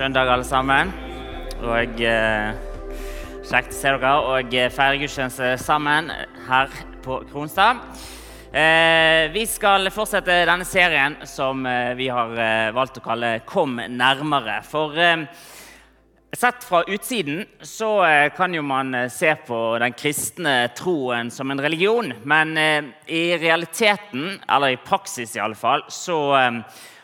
søndag, alle sammen. Og eh, Kjekt å se dere og eh, feire gudstjeneste sammen her på Kronstad. Eh, vi skal fortsette denne serien som eh, vi har eh, valgt å kalle 'Kom nærmere'. For eh, sett fra utsiden så kan jo man se på den kristne troen som en religion. Men i realiteten, eller i praksis i alle fall, så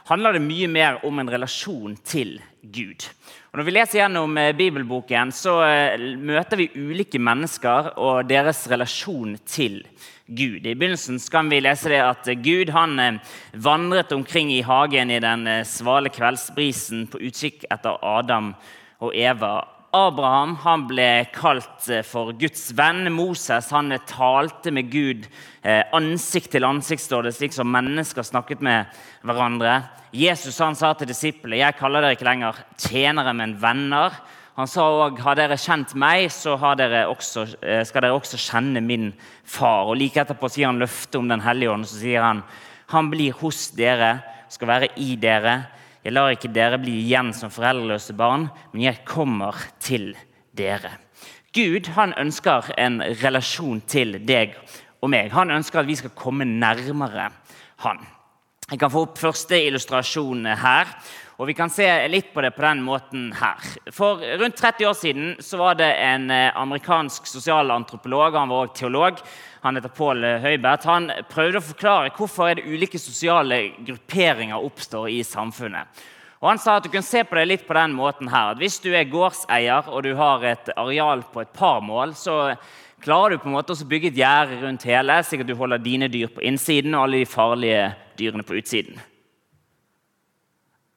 handler det mye mer om en relasjon til Gud. Og når vi leser gjennom eh, bibelboken, så eh, møter vi ulike mennesker og deres relasjon til Gud. I begynnelsen kan vi lese det at Gud han eh, vandret omkring i hagen i den svale kveldsbrisen på utkikk etter Adam og Eva. Abraham han ble kalt for Guds venn. Moses han talte med Gud ansikt til ansikt, står det, slik som mennesker snakket med hverandre. Jesus han sa til disiplene jeg kaller dere ikke lenger tjenere, men venner. Han sa òg har dere kjent meg, så dere også, eh, skal dere også kjenne min far. Og Like etterpå sier han løftet om Den hellige ånd. Så sier han han blir hos dere, skal være i dere. Jeg lar ikke dere bli igjen som foreldreløse barn, men jeg kommer til dere. Gud han ønsker en relasjon til deg og meg. Han ønsker at vi skal komme nærmere han. Jeg kan få opp første illustrasjon her. Og Vi kan se litt på det på den måten her. For Rundt 30 år siden så var det en eh, amerikansk sosialantropolog han var også teolog, han heter Paul Høibert. Han prøvde å forklare hvorfor er det ulike sosiale grupperinger oppstår i samfunnet. Og Han sa at du kunne se på det litt på den måten her, at Hvis du er gårdseier og du har et areal på et par mål, så klarer du på en måte å bygge et gjerde rundt hele, slik at du holder dine dyr på innsiden og alle de farlige dyrene på utsiden.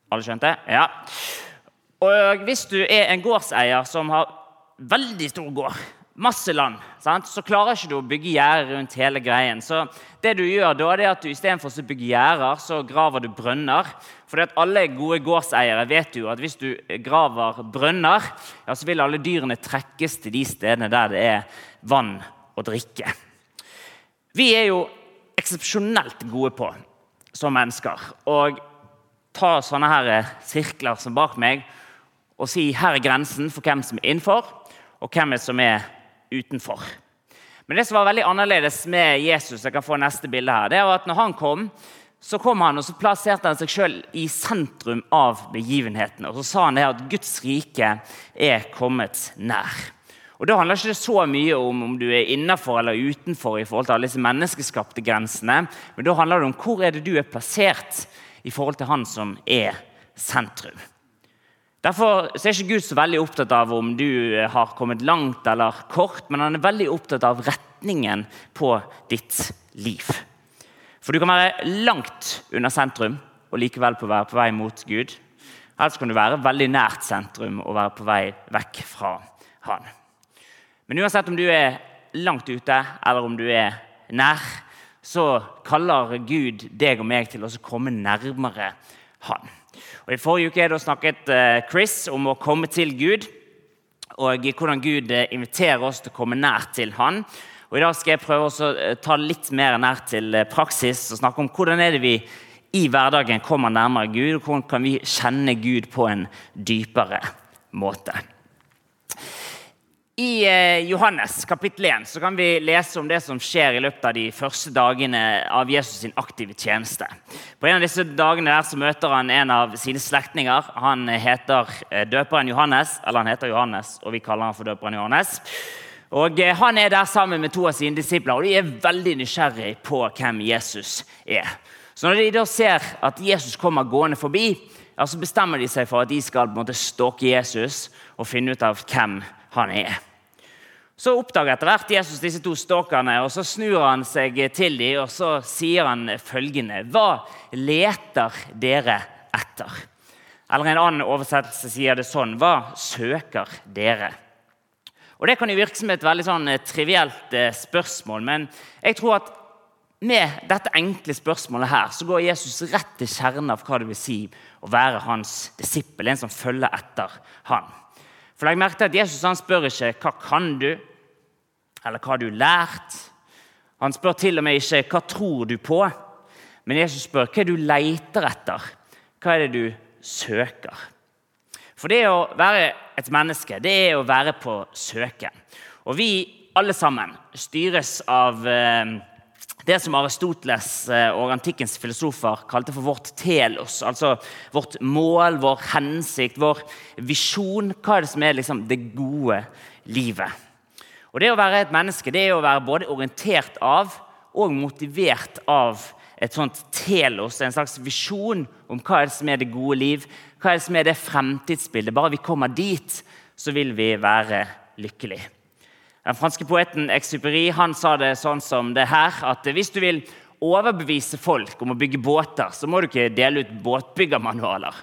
Alle skjønte? Ja. Og Hvis du er en gårdseier som har veldig stor gård, masse land, sant? så klarer ikke du å bygge gjerder rundt hele greien. Så det du gjør da, det er at du istedenfor å bygge gjerder, så graver du brønner. Fordi at alle gode gårdseiere vet jo at hvis du graver brønner, ja, så vil alle dyrene trekkes til de stedene der det er vann å drikke. Vi er jo eksepsjonelt gode på som mennesker å ta sånne her sirkler som bak meg og si her er grensen for hvem som er innenfor, og hvem som er utenfor. Men det som var veldig annerledes med Jesus, jeg kan få neste bilde her, det var at når han kom, så kom han og så plasserte han seg sjøl i sentrum av begivenheten. Og så sa han det at Guds rike er kommet nær. Og Da handler det ikke så mye om om du er innafor eller utenfor i forhold til alle disse menneskeskapte grensene, men da handler det om hvor er det du er plassert i forhold til han som er sentrum. Derfor er ikke Gud så veldig opptatt av om du har kommet langt eller kort, men han er veldig opptatt av retningen på ditt liv. For du kan være langt under sentrum og likevel på være på vei mot Gud. Ellers kan du være veldig nært sentrum og være på vei vekk fra Han. Men uansett om du er langt ute eller om du er nær, så kaller Gud deg og meg til å komme nærmere Han. Og I forrige uke snakket eh, Chris om å komme til Gud og hvordan Gud eh, inviterer oss til å komme nær til Han. Og I dag skal jeg prøve å eh, ta litt mer nær til praksis og snakke om hvordan er det vi i hverdagen kommer nærmere Gud, og hvordan kan vi kjenne Gud på en dypere måte. I eh, Johannes kapittel 1 så kan vi lese om det som skjer i løpet av de første dagene av Jesus' sin aktive tjeneste. På en av disse dagene der så møter han en av sine slektninger. Han heter eh, døperen Johannes, eller han heter Johannes, og vi kaller han for døperen Johannes. Og eh, Han er der sammen med to av sine disipler, og de er veldig nysgjerrig på hvem Jesus er. Så Når de da ser at Jesus kommer gående forbi, så bestemmer de seg for at de skal på en måte stalke Jesus og finne ut av hvem han er. Så oppdager etter hvert Jesus disse to stalkerne, og så snur han seg til dem og så sier han følgende.: Hva leter dere etter? Eller en annen oversettelse sier det sånn. Hva søker dere? Og Det kan jo virke som et veldig sånn eh, trivielt eh, spørsmål, men jeg tror at med dette enkle spørsmålet her, så går Jesus rett til kjernen av hva det vil si å være hans disippel, en som følger etter han. For legg merke til at Jesus han spør ikke hva kan du eller hva har du lært. Han spør til og med ikke hva tror du på, men Jesus spør hva er du leter etter. Hva er det du søker? For det å være et menneske, det er å være på søken. Og vi alle sammen styres av eh, det som Aristoteles eh, og antikkens filosofer kalte for vårt telos. Altså vårt mål, vår hensikt, vår visjon. Hva er det som er liksom det gode livet? Og Det å være et menneske det er å være både orientert av og motivert av et sånt telos, en slags visjon om hva er det som er det gode liv, hva er det som er det fremtidsbildet. Bare vi kommer dit, så vil vi være lykkelige. Den franske poeten Exupéry han sa det sånn som det her, at hvis du vil overbevise folk om å bygge båter, så må du ikke dele ut båtbyggermanualer.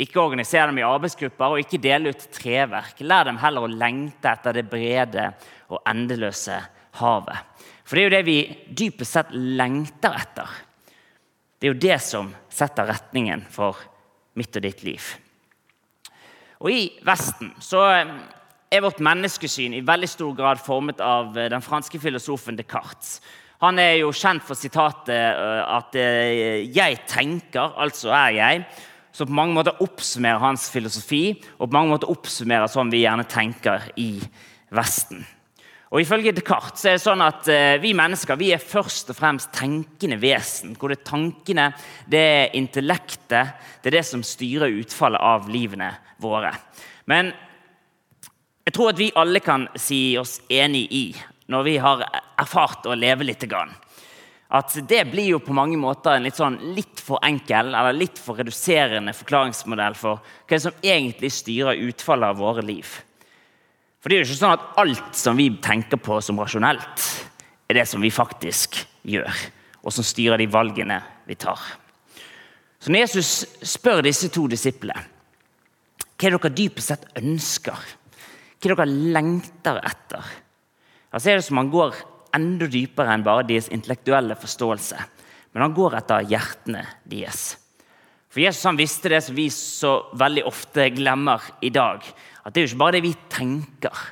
Ikke organisere dem i arbeidsgrupper og ikke dele ut treverk. Lær dem heller å lengte etter det brede og endeløse havet. For det er jo det vi dypest sett lengter etter. Det er jo det som setter retningen for mitt og ditt liv. Og I Vesten så er vårt menneskesyn i veldig stor grad formet av eh, den franske filosofen Descartes. Han er jo kjent for sitatet eh, at eh, 'jeg tenker, altså er jeg', som på mange måter oppsummerer hans filosofi, og på mange måter oppsummerer sånn vi gjerne tenker i Vesten. Og Ifølge Descartes så er det sånn at vi mennesker vi er først og fremst tenkende vesen. Hvor det er tankene, det er intellektet, det er det som styrer utfallet av livene våre. Men jeg tror at vi alle kan si oss enig i, når vi har erfart å leve litt, at det blir jo på mange måter en litt, sånn, litt for enkel eller litt for reduserende forklaringsmodell for hva som egentlig styrer utfallet av våre liv. For det er jo ikke sånn at alt som vi tenker på som rasjonelt, er det som vi faktisk gjør, og som styrer de valgene vi tar. Så når Jesus spør disse to disiplene hva er dere dypest sett ønsker hva dere lengter etter. Altså er det som Han går enda dypere enn bare deres intellektuelle forståelse. Men han går etter hjertene deres. For Jesus han visste det som vi så veldig ofte glemmer i dag. At det er jo ikke bare det vi tenker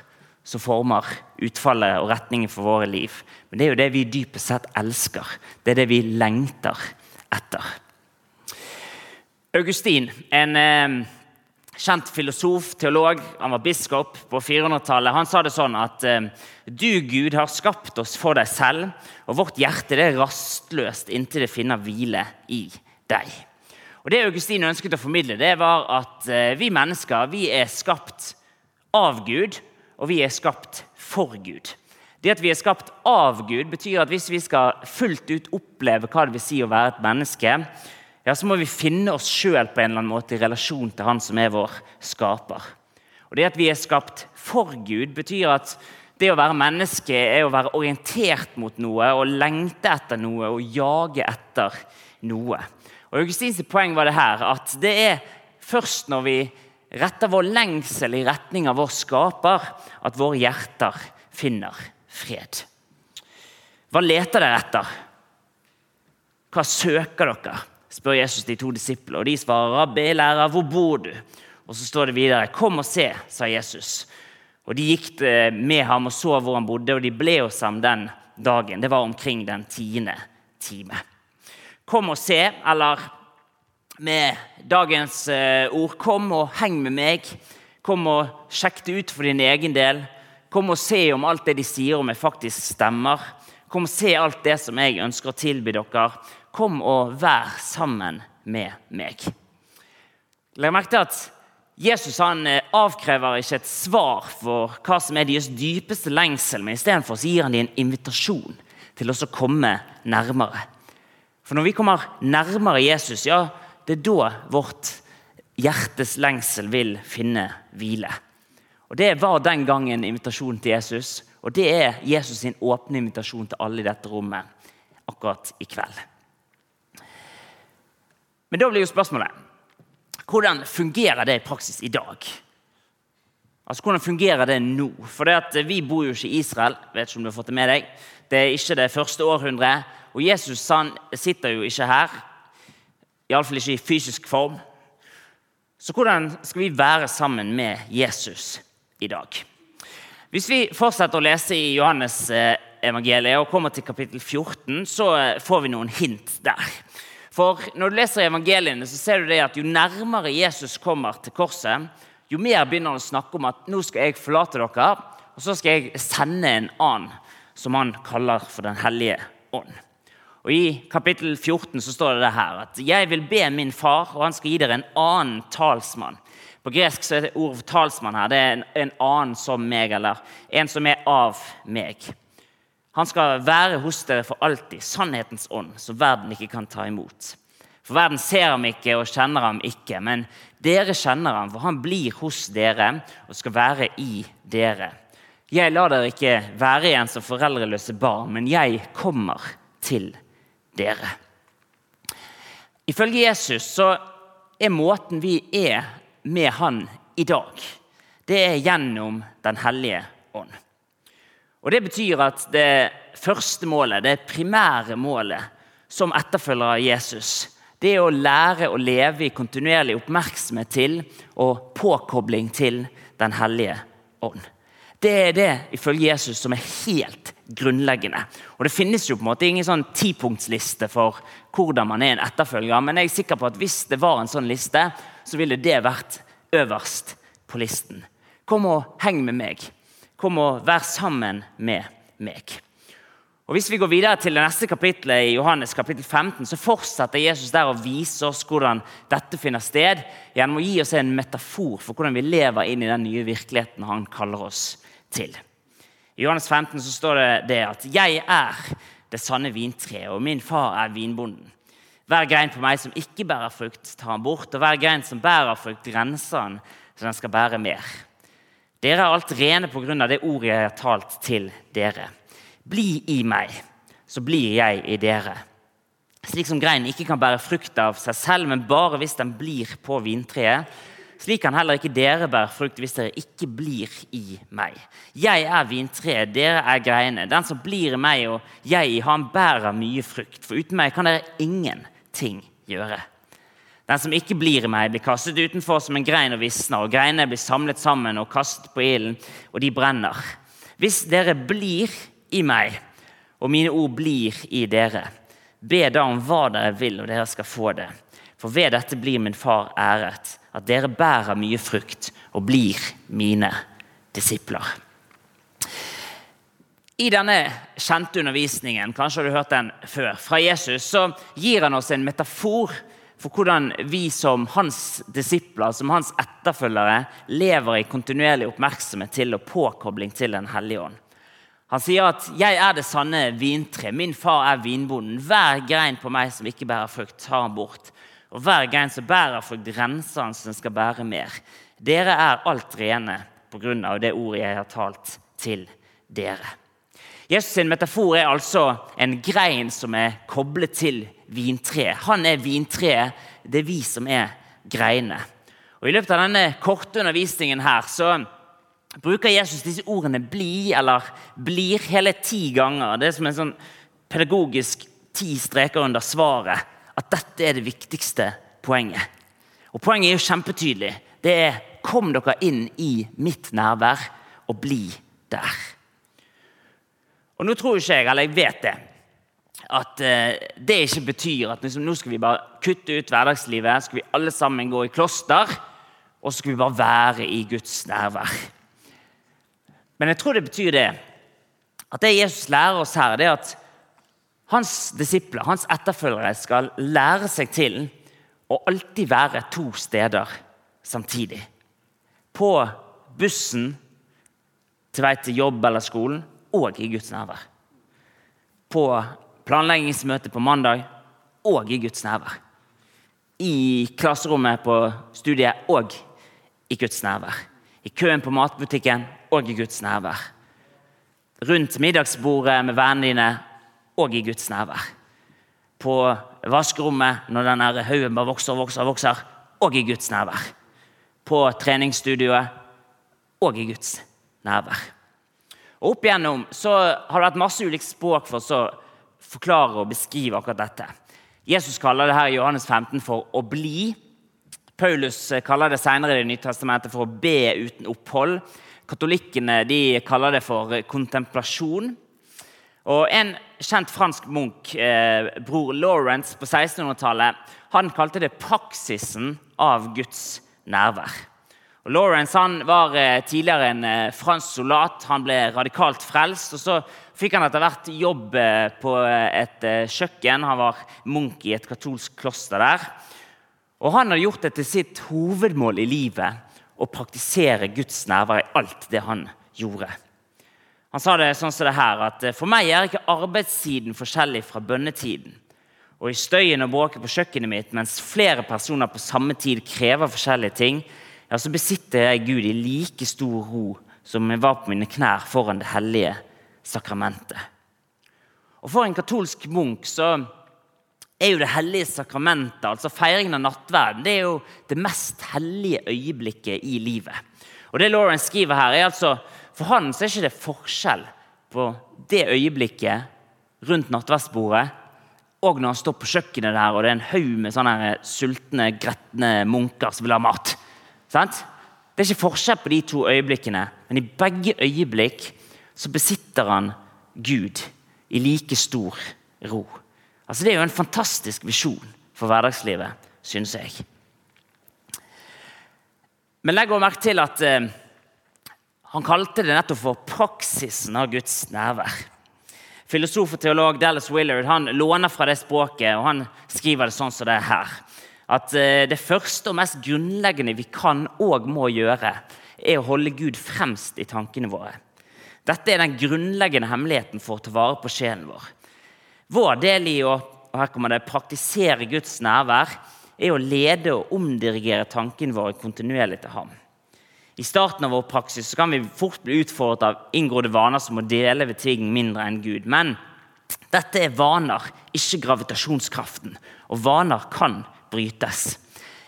som former utfallet og retningen for våre liv. Men det er jo det vi dypest sett elsker. Det er det vi lengter etter. Augustin, en eh, kjent filosof, teolog, han var biskop på 400-tallet. Han sa det sånn at eh, du, Gud, har skapt oss for deg selv, og vårt hjerte er rastløst inntil det finner hvile i deg. Og Det Augustin ønsket å formidle, det var at eh, vi mennesker vi er skapt av Gud, og vi er skapt for Gud. Det at vi er skapt av Gud, betyr at hvis vi skal fullt ut oppleve hva det vil si å være et menneske, ja, så må vi finne oss sjøl på en eller annen måte i relasjon til Han som er vår skaper. Og Det at vi er skapt for Gud, betyr at det å være menneske er å være orientert mot noe og lengte etter noe og jage etter noe. Og Augustins poeng var det her, at det er først når vi retter vår lengsel i retning av vår skaper, at våre hjerter finner fred. Hva leter dere etter? Hva søker dere? spør Jesus de to disiplene. Og de svarer, 'Rabbi, lærer, hvor bor du?' Og så står det videre, 'Kom og se', sa Jesus. Og De gikk eh, med ham og så hvor han bodde, og de ble hos ham den dagen. Det var omkring den tiende time. Kom og se, eller med dagens eh, ord, kom og heng med meg. Kom og sjekk det ut for din egen del. Kom og se om alt det de sier om meg, faktisk stemmer. Kom og se alt det som jeg ønsker å tilby dere. Kom og vær sammen med meg. Legg merke til at Jesus han eh, avkrever ikke et svar for hva som er deres dypeste lengsel, men istedenfor gir han dem en invitasjon til å komme nærmere. For når vi kommer nærmere Jesus, ja, det er da vårt hjertes lengsel vil finne hvile. Og Det var den gangen invitasjonen til Jesus, og det er Jesus sin åpne invitasjon til alle i dette rommet akkurat i kveld. Men da blir jo spørsmålet hvordan fungerer det i praksis i dag? Altså, Hvordan fungerer det nå? For det at Vi bor jo ikke i Israel. vet ikke om du har fått Det med deg. Det er ikke det første århundret. Og Jesus han sitter jo ikke her. Iallfall ikke i fysisk form. Så hvordan skal vi være sammen med Jesus i dag? Hvis vi fortsetter å lese i Johannes eh, evangeliet og kommer til kapittel 14, så eh, får vi noen hint der. For når du leser evangeliene, så ser du det at jo nærmere Jesus kommer til korset, jo mer begynner han å snakke om at nå skal jeg forlate dere, og så skal jeg sende en annen, som han kaller for Den hellige ånd. Og I kapittel 14 så står det det her at jeg vil be min far, og han skal gi dere en annen talsmann. På gresk så er det ordet for talsmann her. Det er en, en annen som meg, eller en som er av meg. Han skal være hos dere for alltid, sannhetens ånd, som verden ikke kan ta imot. For verden ser ham ikke og kjenner ham ikke, men dere kjenner ham, for han blir hos dere og skal være i dere. Jeg lar dere ikke være igjen som foreldreløse barn, men jeg kommer til dere. Ifølge Jesus så er måten vi er med han i dag, det er gjennom Den hellige ånd. Og Det betyr at det første målet, det primære målet som etterfølger av Jesus, det å lære å leve i kontinuerlig oppmerksomhet til og påkobling til Den hellige ånd. Det er det ifølge Jesus som er helt grunnleggende. Og Det finnes jo på en måte ingen sånn tipunktsliste for hvordan man er en etterfølger, men jeg er sikker på at hvis det var en sånn liste, så ville det vært øverst på listen. Kom og heng med meg. Kom og vær sammen med meg. Og Hvis vi går videre til det neste kapittelet i Johannes kapittel 15, så fortsetter Jesus der å vise oss hvordan dette finner sted, gjennom å gi oss en metafor for hvordan vi lever inn i den nye virkeligheten han kaller oss til. I Johannes 15 så står det, det at 'jeg er det sanne vintreet, og min far er vinbonden'. Hver grein på meg som ikke bærer frukt, tar han bort, og hver grein som bærer frukt, renser han, så den skal bære mer. Dere er alt rene på grunn av det ordet jeg har talt til dere. Bli i meg, så blir jeg i dere. Slik som greinen ikke kan bære frukt av seg selv, men bare hvis den blir på vintreet, slik kan heller ikke dere bære frukt hvis dere ikke blir i meg. Jeg er vintreet, dere er greiene. Den som blir i meg og jeg i ham, bærer mye frukt. For uten meg kan dere ingenting gjøre. Den som ikke blir i meg, blir kastet utenfor som en grein og visner. Og greinene blir samlet sammen og kastet på ilden, og de brenner. Hvis dere blir i meg, og mine ord blir i dere, be da om hva dere vil, og dere skal få det. For ved dette blir min far æret at dere bærer mye frukt og blir mine disipler. I denne kjente undervisningen kanskje har du hørt den før, fra Jesus, så gir han oss en metafor for hvordan vi som hans disipler, som hans etterfølgere, lever i kontinuerlig oppmerksomhet til og påkobling til Den hellige ånd. Han sier at 'jeg er det sanne vintre, min far er vinbonden'. Hver grein på meg som ikke bærer frukt, tar han bort. Og hver grein som bærer frukt, renser han så den skal bære mer. Dere er alt rene på grunn av det ordet jeg har talt til dere. Jesus' sin metafor er altså en grein som er koblet til vintreet. Han er vintreet, det er vi som er greinene. Og I løpet av denne korte undervisningen her så bruker Jesus disse ordene 'bli' eller 'blir' hele ti ganger. Det er som en sånn pedagogisk ti streker under svaret at dette er det viktigste poenget. Og Poenget er jo kjempetydelig. Det er kom dere inn i mitt nærvær og bli der. Og Nå tror ikke jeg, eller jeg vet det, at uh, det ikke betyr at liksom, nå skal vi bare kutte ut hverdagslivet, skal vi alle sammen gå i kloster, og så skal vi bare være i Guds nærvær. Men jeg tror det betyr det at det Jesus lærer oss her, det er at hans disipler, hans etterfølgere, skal lære seg til å alltid være to steder samtidig. På bussen til vei til jobb eller skolen og i Guds nærvær. På planleggingsmøte på mandag og i Guds nærvær. I klasserommet på studiet og i Guds nærvær. I køen på matbutikken og i Guds nærvær. Rundt middagsbordet med vennene dine og i Guds nærvær. På vaskerommet når denne haugen bare vokser og vokser, vokser, og i Guds nærvær. På treningsstudioet og i Guds nærvær. Og Opp igjennom så har det vært masse ulikt språk for å forklare og beskrive akkurat dette. Jesus kaller det her i Johannes 15 for 'å bli'. Paulus kaller det senere i Det nye testamentet for 'å be uten opphold'. Katolikkene de kaller det for 'kontemplasjon'. Og En kjent fransk munk, eh, bror Lawrence, på 1600-tallet, han kalte det praksisen av Guds nærvær. Og Lawrence han var eh, tidligere en eh, fransk soldat. Han ble radikalt frelst. og Så fikk han etter hvert jobb eh, på et kjøkken. Han var munk i et katolsk kloster der. Og Han har gjort det til sitt hovedmål i livet å praktisere Guds nærvær i alt det han gjorde. Han sa det sånn som det her, at for meg er ikke arbeidstiden forskjellig fra bønnetiden. Og i støyen og bråket på kjøkkenet mitt mens flere personer på samme tid krever forskjellige ting, ja, så besitter jeg Gud i like stor ro som jeg var på mine knær foran det hellige sakramentet. Og For en katolsk munk så er jo det hellige sakramentet, altså feiringen av nattverden, det er jo det mest hellige øyeblikket i livet. Og det Lawrence skriver her, er altså For han så er det forskjell på det øyeblikket rundt nattverdsbordet og når han står på kjøkkenet der og det er en haug med sånne sultne, gretne munker som vil ha mat. Sant? Det er ikke forskjell på de to øyeblikkene, men i begge øyeblikk så besitter han Gud i like stor ro. Altså Det er jo en fantastisk visjon for hverdagslivet, syns jeg. Men legg merke til at eh, han kalte det nettopp for praksisen av Guds nærvær. Filosof og teolog Dallas Willard han låner fra det språket, og han skriver det sånn som det er her at eh, det første og mest grunnleggende vi kan og må gjøre, er å holde Gud fremst i tankene våre. Dette er den grunnleggende hemmeligheten for å ta vare på sjelen vår. Vår del i å og her kommer det, praktisere Guds nærvær er å lede og omdirigere tankene våre kontinuerlig til ham. I starten av vår praksis kan vi fort bli utfordret av inngrodde vaner som å dele ved ting mindre enn Gud. Men dette er vaner, ikke gravitasjonskraften. Og vaner kan brytes.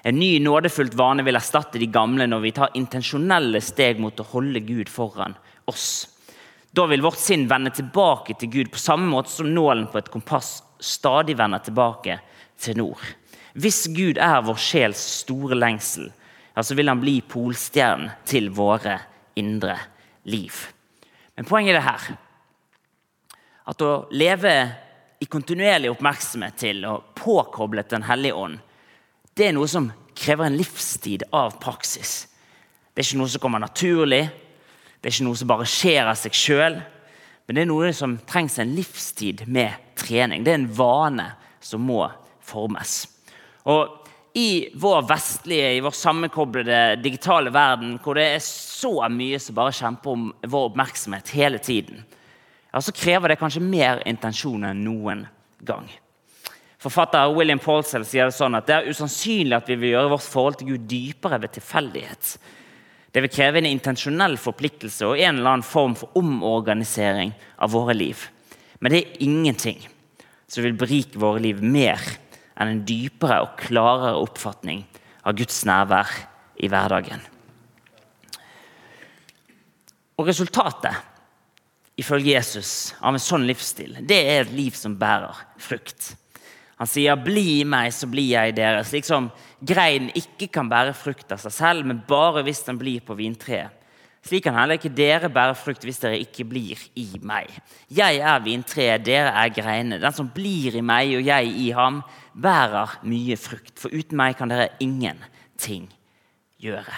En ny nådefullt vane vil erstatte de gamle når vi tar intensjonelle steg mot å holde Gud foran oss. Da vil vårt sinn vende tilbake til Gud på samme måte som nålen på et kompass stadig vender tilbake til nord. Hvis Gud er vår sjels store lengsel, ja, så vil han bli polstjernen til våre indre liv. Men poenget er det her at å leve i kontinuerlig oppmerksomhet til og påkoblet Den hellige ånd det er noe som krever en livstid av praksis. Det er ikke noe som kommer naturlig, det er ikke noe som bare skjer av seg sjøl. Men det er noe som trengs en livstid med trening. Det er en vane som må formes. Og i vår vestlige, i vår sammenkoblede digitale verden, hvor det er så mye som bare kjemper om vår oppmerksomhet hele tiden, ja, så krever det kanskje mer intensjon enn noen gang. Forfatter William Paulsell sier det sånn at det er usannsynlig at vi vil gjøre vårt forhold til Gud dypere ved tilfeldighet. Det vil kreve en intensjonell forpliktelse og en eller annen form for omorganisering av våre liv. Men det er ingenting som vil berike våre liv mer enn en dypere og klarere oppfatning av Guds nærvær i hverdagen. Og resultatet, ifølge Jesus, av en sånn livsstil, det er et liv som bærer frukt. Han sier, 'Bli i meg, så blir jeg i dere'. Slik som greinen ikke kan bære frukt av seg selv, men bare hvis den blir på vintreet. Slik kan heller ikke dere bære frukt hvis dere ikke blir i meg. Jeg er vintreet, dere er greinene. Den som blir i meg og jeg i ham, bærer mye frukt. For uten meg kan dere ingenting gjøre.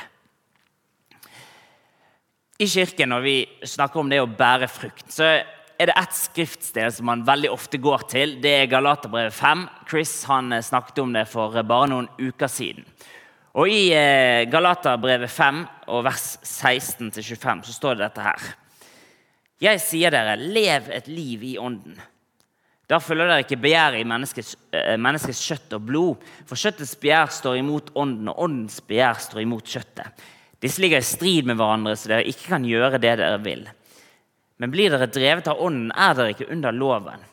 I kirken, når vi snakker om det å bære frukt, så er det ett skriftsted som man veldig ofte går til. Det er Galaterbrevet 5. Chris eh, snakket om det for eh, bare noen uker siden. Og I eh, Galaterbrevet 5 og vers 16-25 så står det dette her. Jeg sier dere, lev et liv i ånden. Da følger dere ikke begjæret i menneskets, menneskets, kjøtt og blod. For kjøttets begjær står imot ånden, og åndens begjær står imot kjøttet. Disse ligger i strid med hverandre, så dere ikke kan gjøre det dere vil. Men blir dere drevet av ånden, er dere ikke under loven.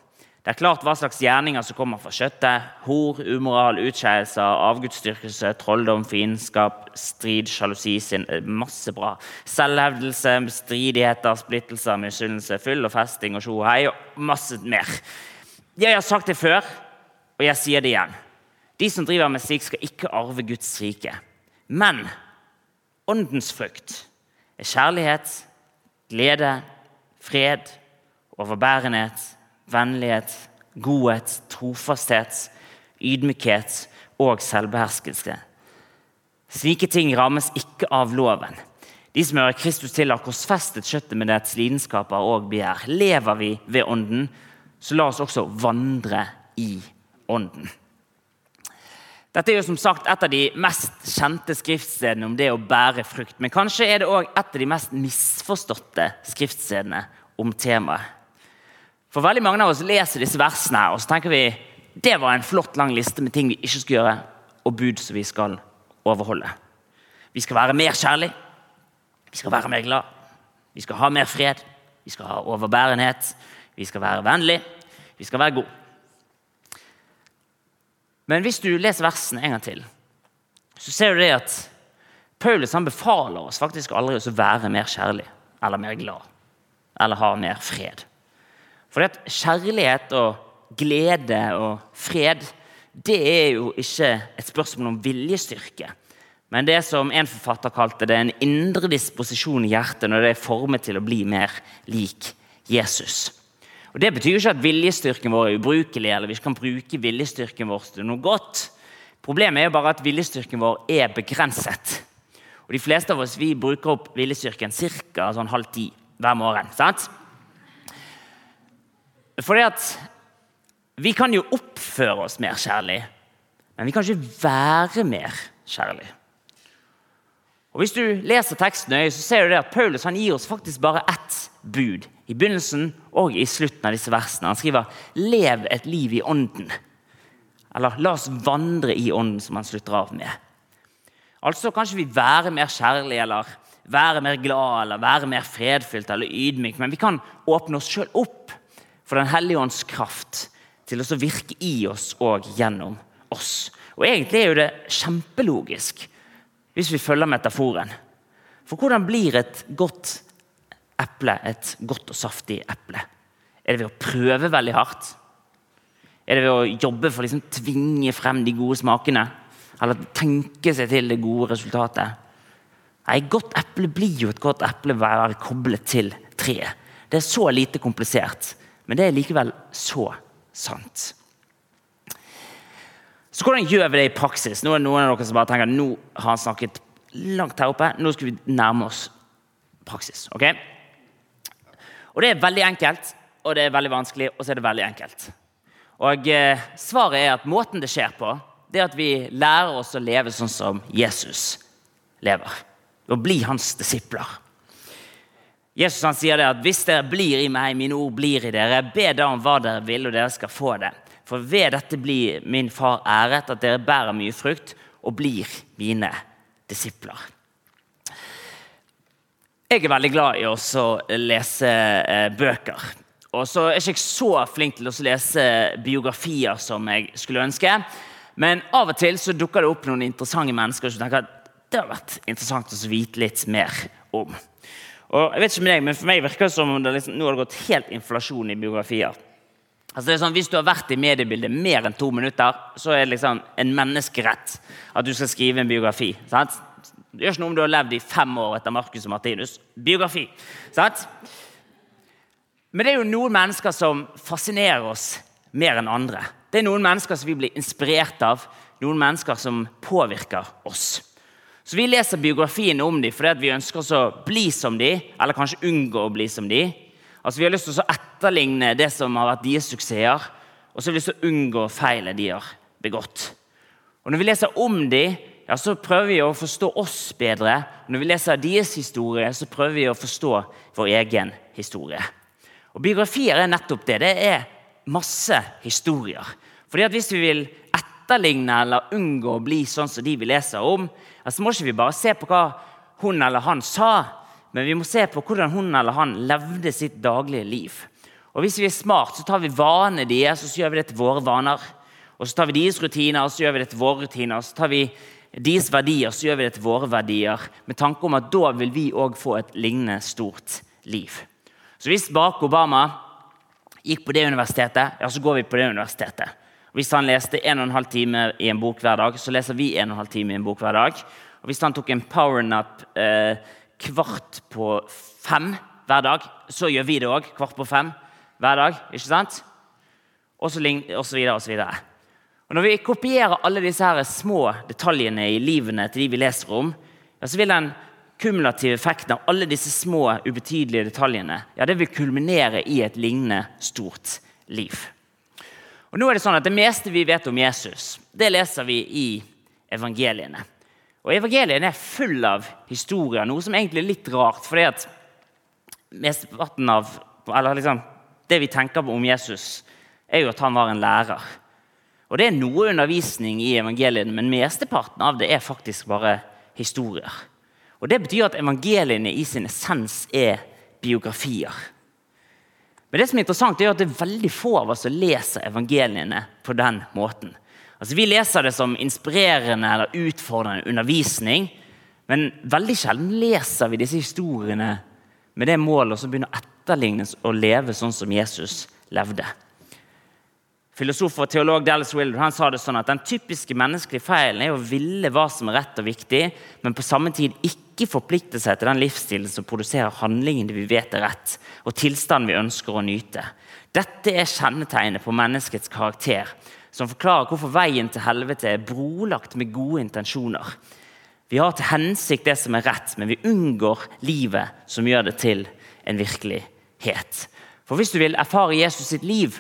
Det er klart hva slags gjerninger som kommer fra kjøttet. Hor, umoral, utskeielser, avgudsdyrkelse, trolldom, fiendskap, strid, sjalusi, sin, eh, masse bra. Selvhevdelse, stridigheter, splittelser, misunnelse, fyll og festing og tjohei og masse mer. Jeg har sagt det før, og jeg sier det igjen. De som driver med slikt, skal ikke arve Guds rike. Men åndens frukt er kjærlighet, glede, fred, overbærenhet, vennlighet, godhet, trofasthet, ydmykhet og selvbeherskelse. Slike ting rammes ikke av loven. De som hører Kristus til, har korsfestet kjøttet med dets lidenskaper og begjær. Lever vi ved Ånden, så la oss også vandre i Ånden. Dette er jo som sagt et av de mest kjente skriftstedene om det å bære frukt. Men kanskje er det òg et av de mest misforståtte skriftstedene om temaet. For veldig mange av oss leser disse versene og så tenker vi det var en flott lang liste med ting vi ikke skal gjøre, og bud som vi skal overholde. Vi skal være mer kjærlig, vi skal være mer glad, vi skal ha mer fred, vi skal ha overbærenhet, vi skal være vennlig, vi skal være god. Men hvis du leser versene en gang til, så ser du det at Paulus han befaler oss faktisk aldri å være mer kjærlig eller mer glad eller ha mer fred. For kjærlighet og glede og fred det er jo ikke et spørsmål om viljestyrke. Men det som en forfatter kalte det, en indre disposisjon i hjertet når det er formet til å bli mer lik Jesus. Og Det betyr ikke at viljestyrken vår er ubrukelig, eller vi ikke kan bruke viljestyrken vår til noe godt. Problemet er jo bare at viljestyrken vår er begrenset. Og De fleste av oss vi bruker opp viljestyrken ca. Sånn halv ti hver morgen. sant? Fordi at vi kan jo oppføre oss mer kjærlig, men vi kan ikke være mer kjærlig. Og Hvis du leser teksten nøye, så ser du det at Paulus han gir oss faktisk bare ett bud i begynnelsen og i slutten av disse versene. Han skriver 'lev et liv i ånden'. Eller 'la oss vandre i ånden', som han slutter av med. Altså kan ikke vi være mer kjærlige eller være mer glad eller være mer fredfylt eller ydmyk, men vi kan åpne oss sjøl opp for Den hellige ånds kraft til å virke i oss og gjennom oss. Og Egentlig er jo det kjempelogisk hvis vi følger metaforen. For hvordan blir et godt eple et godt og saftig eple? Er det ved å prøve veldig hardt? Er det ved å jobbe for å liksom tvinge frem de gode smakene? Eller tenke seg til det gode resultatet? Nei, Et godt eple blir jo et godt eple ved å være koblet til treet. Det er så lite komplisert, men det er likevel så sant. Så hvordan gjør vi det i praksis? Nå er det noen av dere som bare tenker nå har han snakket langt her oppe. Nå skal vi nærme oss praksis. ok? Og Det er veldig enkelt, og det er veldig vanskelig, og så er det veldig enkelt. Og eh, Svaret er at måten det skjer på, det er at vi lærer oss å leve sånn som Jesus lever. Å bli hans disipler. Jesus han sier det at hvis dere blir i meg, mine ord blir i dere, be da om hva dere vil, og dere skal få det. For ved dette blir min far æret, at dere bærer mye frukt og blir mine disipler. Jeg er veldig glad i å lese eh, bøker. Og så er jeg ikke så flink til å lese biografier som jeg skulle ønske. Men av og til så dukker det opp noen interessante mennesker som tenker at det har vært interessant å vite litt mer om. Og jeg vet ikke med deg, men For meg virker det som om det liksom, nå har det gått helt inflasjon i biografier. Altså det er sånn, Hvis du har vært i mediebildet mer enn to minutter, så er det liksom en menneskerett at du skal skrive en biografi. sant? Det gjør ikke noe om du har levd i fem år etter Marcus og Martinus. Biografi. Sant? Men det er jo noen mennesker som fascinerer oss mer enn andre. Det er noen mennesker som vi blir inspirert av, noen mennesker som påvirker oss. Så Vi leser biografiene om dem fordi vi ønsker oss å bli som dem, eller kanskje unngå å bli som dem. Altså, vi har lyst til å etterligne det som har vært deres suksesser, og så har vi lyst til å unngå feilene de har begått. Og Når vi leser om dem, ja, så prøver vi å forstå oss bedre. Når vi leser deres historie, så prøver vi å forstå vår egen historie. Og Biografier er nettopp det. Det er masse historier. Fordi at Hvis vi vil etterligne eller unngå å bli sånn som de vi leser om, så må ikke vi bare se på hva hun eller han sa, men vi må se på hvordan hun eller han levde sitt daglige liv. Og Hvis vi er smart, så tar vi vanene deres og så gjør vi det til våre vaner. Og Så tar vi deres rutiner og så gjør vi det til våre rutiner. Og så tar vi deres verdier, så gjør vi det til våre verdier, med tanke om at da vil vi òg få et lignende stort liv. Så hvis Barack Obama gikk på det universitetet, ja, så går vi på det universitetet. Hvis han leste 1 12 time i en bok hver dag, så leser vi 1 12 time i en bok hver dag. Og hvis han tok en powernap eh, kvart på fem hver dag, så gjør vi det òg kvart på fem hver dag. ikke sant? Og så, og så videre og så videre. Og Når vi kopierer alle disse her små detaljene i livene til de vi leser om, ja, så vil den kumulative effekten av alle disse små, ubetydelige detaljene ja, det vil kulminere i et lignende stort liv. Og nå er Det sånn at det meste vi vet om Jesus, det leser vi i evangeliene. Og Evangeliene er full av historier, noe som egentlig er litt rart. fordi at mesteparten av, eller liksom, Det vi tenker på om Jesus, er jo at han var en lærer. Og Det er noe undervisning i evangeliene, men mesteparten av det er faktisk bare historier. Og Det betyr at evangeliene i sin essens er biografier. Men det som er interessant er at det er veldig få av oss som leser evangeliene på den måten. Altså, vi leser det som inspirerende eller utfordrende undervisning, men veldig sjelden leser vi disse historiene med det målet å begynne å etterlignes og leve sånn som Jesus levde. Filosof og teolog Dallas Willard han sa det sånn at den typiske menneskelige feilen er å ville hva som er rett og viktig, men på samme tid ikke forplikte seg til den livsstilen som produserer handlingene vi vet er rett, og tilstanden vi ønsker å nyte. Dette er kjennetegnet på menneskets karakter, som forklarer hvorfor veien til helvete er brolagt med gode intensjoner. Vi har til hensikt det som er rett, men vi unngår livet som gjør det til en virkelighet. For hvis du vil erfare Jesus sitt liv,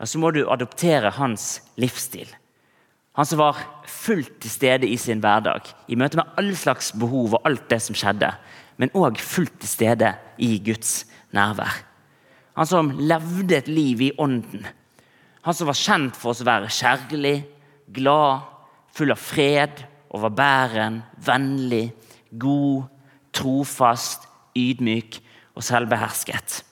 ja, så må du adoptere hans livsstil. Han som var fullt til stede i sin hverdag, i møte med alle slags behov og alt det som skjedde, men òg fullt til stede i Guds nærvær. Han som levde et liv i ånden. Han som var kjent for å være kjærlig, glad, full av fred, overbæren, vennlig, god, trofast, ydmyk og selvbehersket.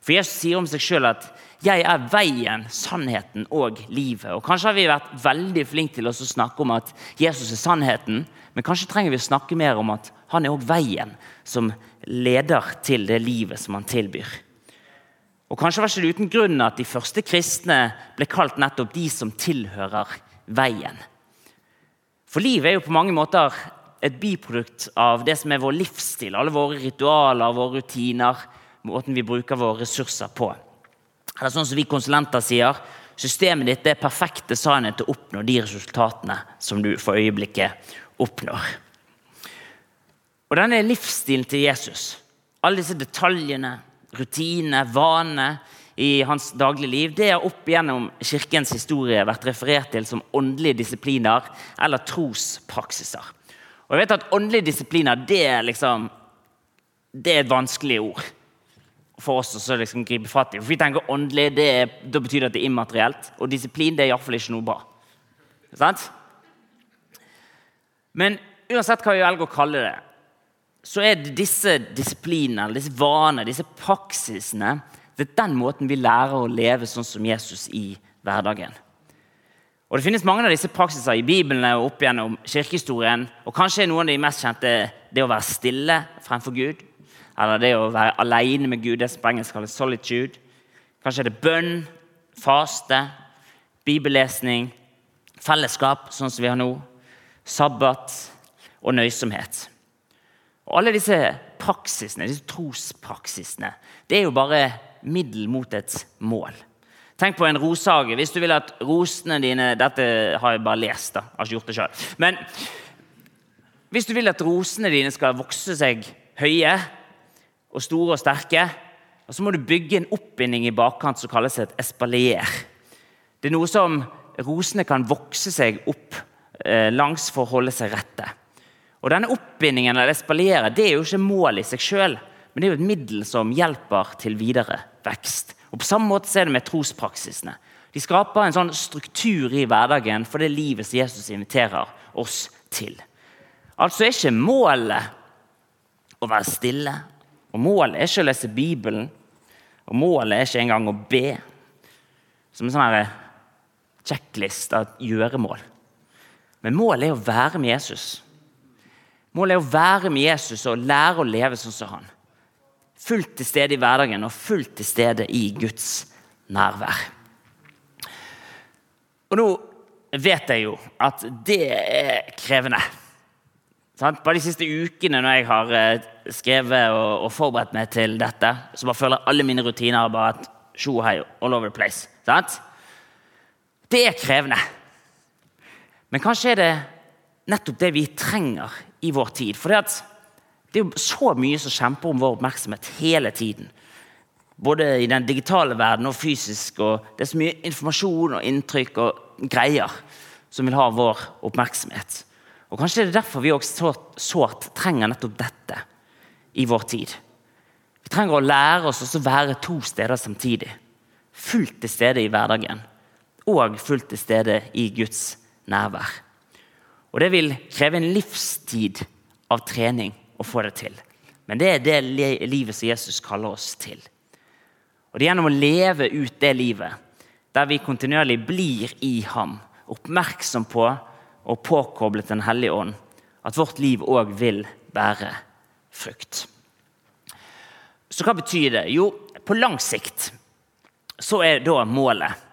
For Jesus sier om seg sjøl at 'jeg er veien, sannheten og livet'. Og Kanskje har vi vært veldig flinke til å snakke om at Jesus er sannheten, men kanskje trenger vi å snakke mer om at han er også veien som leder til det livet som han tilbyr. Og Kanskje var det ikke uten grunn at de første kristne ble kalt nettopp de som tilhører veien. For livet er jo på mange måter et biprodukt av det som er vår livsstil, alle våre ritualer, våre rutiner, måten vi bruker våre ressurser på. Eller sånn som vi konsulenter sier, systemet ditt er perfekt designet til å oppnå de resultatene som du for øyeblikket oppnår. Og Denne livsstilen til Jesus, alle disse detaljene, rutinene, vanene i hans daglige liv, det har opp gjennom kirkens historie vært referert til som åndelige disipliner eller trospraksiser. Og jeg vet at Åndelige disipliner det er, liksom, det er et vanskelig ord for oss å liksom gripe fatt i. For vi tenker åndelig, er, Da betyr det at det er immaterielt. Og disiplin det er iallfall ikke noe bra. Sant? Men uansett hva vi velger å kalle det, så er det disse disiplinene, disse vanene, disse praksisene Det er den måten vi lærer å leve sånn som Jesus i hverdagen. Og Det finnes mange av disse praksiser i Bibelen og opp gjennom kirkehistorien. og Kanskje noen av de mest kjente det å være stille fremfor Gud. Eller det å være alene med Gud, det som på engelsk kalles solitude. Kanskje er det bønn, faste, bibellesning, fellesskap, sånn som vi har nå, sabbat og nøysomhet. Og Alle disse praksisene, disse trospraksisene det er jo bare middel mot et mål. Tenk på en rosehage. Hvis du vil at rosene dine Dette har jeg bare lest, da. Jeg har ikke gjort det selv. Men hvis du vil at rosene dine skal vokse seg høye, og store og sterke. Og så må du bygge en oppbinding i bakkant som kalles et espalier. Det er noe som rosene kan vokse seg opp eh, langs for å holde seg rette. Og Denne oppbindingen eller espalieret, det er jo ikke mål i seg sjøl, men det er jo et middel som hjelper til videre vekst. Og På samme måte er det med trospraksisene. De skaper en sånn struktur i hverdagen for det livet som Jesus inviterer oss til. Altså er ikke målet å være stille og Målet er ikke å lese Bibelen, og målet er ikke engang å be. Som en sånn checklist av gjøremål. Men målet er å være med Jesus. Målet er å være med Jesus og lære å leve sånn som han. Fullt til stede i hverdagen og fullt til stede i Guds nærvær. Og nå vet jeg jo at det er krevende. Bare de siste ukene når jeg har eh, skrevet og, og forberedt meg til dette, så bare føler alle mine rutiner bare at sjo hei all over the place. Sant? Det er krevende. Men kanskje er det nettopp det vi trenger i vår tid. For det, det er jo så mye som kjemper om vår oppmerksomhet hele tiden. Både i den digitale verden og fysisk. og Det er så mye informasjon og inntrykk og greier som vil ha vår oppmerksomhet. Og Kanskje det er derfor vi også sårt trenger nettopp dette i vår tid. Vi trenger å lære oss å være to steder samtidig. Fullt til stede i hverdagen og fullt til stede i Guds nærvær. Og Det vil kreve en livstid av trening å få det til. Men det er det livet som Jesus kaller oss til. Og Det er gjennom å leve ut det livet, der vi kontinuerlig blir i ham, oppmerksom på og påkoblet Den hellige ånd, at vårt liv òg vil bære frukt. Så hva betyr det? Jo, på lang sikt så er da målet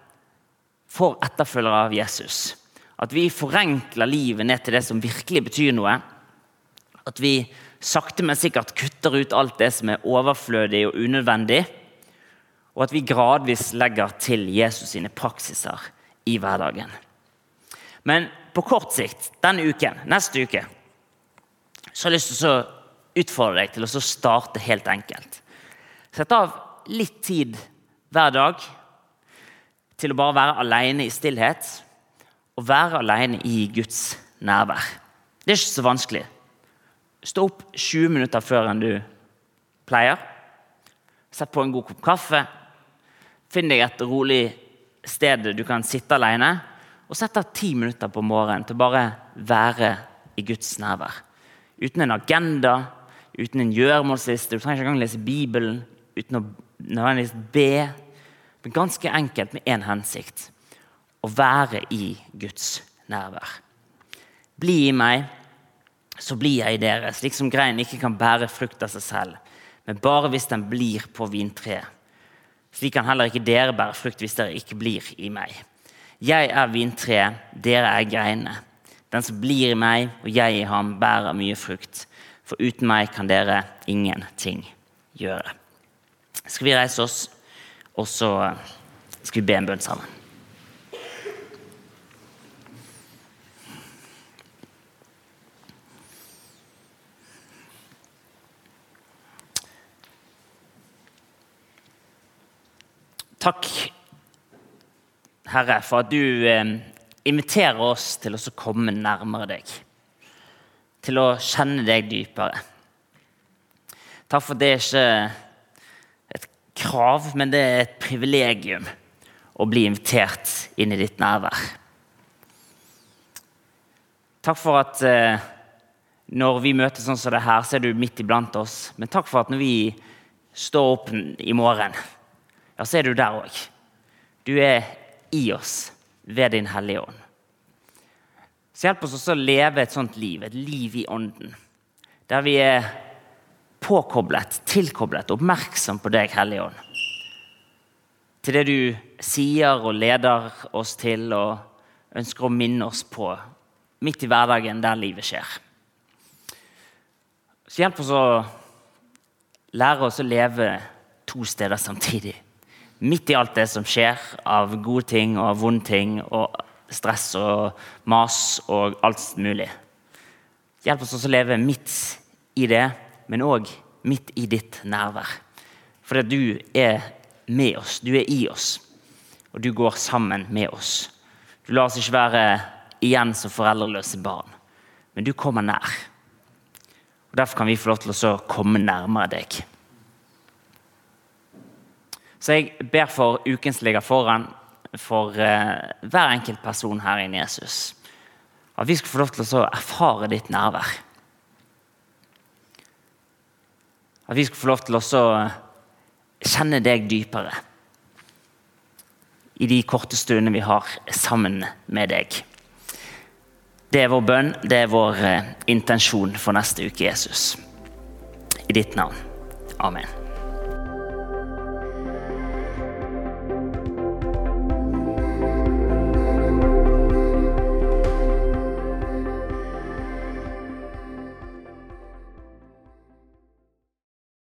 for etterfølgere av Jesus at vi forenkler livet ned til det som virkelig betyr noe. At vi sakte, men sikkert kutter ut alt det som er overflødig og unødvendig. Og at vi gradvis legger til Jesus sine praksiser i hverdagen. Men på kort sikt, denne uken, neste uke, så har jeg lyst til å utfordre deg til å starte helt enkelt. Sett av litt tid hver dag til å bare være alene i stillhet Og være alene i Guds nærvær. Det er ikke så vanskelig. Stå opp 20 minutter før enn du pleier. Sett på en god kopp kaffe. Finn deg et rolig sted du kan sitte alene. Og sette av ti minutter på morgenen til bare være i Guds nærvær. Uten en agenda, uten en gjøremålsliste. Du trenger ikke engang lese Bibelen uten å nødvendigvis be. Men ganske enkelt med én hensikt å være i Guds nærvær. Bli i meg, så blir jeg i dere, slik som greinen ikke kan bære frukt av seg selv, men bare hvis den blir på vintreet. Slik kan heller ikke dere bære frukt hvis dere ikke blir i meg. Jeg er vintreet, dere er greinene. Den som blir i meg og jeg i ham, bærer mye frukt. For uten meg kan dere ingenting gjøre. Skal vi reise oss, og så skal vi be en bønn sammen. Takk, Herre, for at du eh, inviterer oss til å komme nærmere deg. Til å kjenne deg dypere. Takk for at det er ikke et krav, men det er et privilegium å bli invitert inn i ditt nærvær. Takk for at eh, når vi møtes sånn som det her, så er du midt iblant oss. Men takk for at når vi står opp i morgen ja, så er du der òg. Du er i oss ved Din Hellige Ånd. Så hjelp oss også å leve et sånt liv, et liv i Ånden. Der vi er påkoblet, tilkoblet, oppmerksom på deg, Hellige Ånd. Til det du sier og leder oss til og ønsker å minne oss på midt i hverdagen der livet skjer. Så hjelp oss å lære oss å leve to steder samtidig midt i alt det som skjer av gode ting og vonde ting og stress og mas og alt mulig. Hjelp oss også å leve midt i det, men òg midt i ditt nærvær. Fordi du er med oss, du er i oss, og du går sammen med oss. Du lar oss ikke være igjen som foreldreløse barn, men du kommer nær. Og Derfor kan vi få lov til å komme nærmere deg. Så jeg ber for uken som ligger foran, for uh, hver enkelt person her inne i Jesus. At vi skal få lov til å erfare ditt nærvær. At vi skal få lov til å kjenne deg dypere i de korte stundene vi har sammen med deg. Det er vår bønn, det er vår uh, intensjon for neste uke, Jesus. I ditt navn. Amen.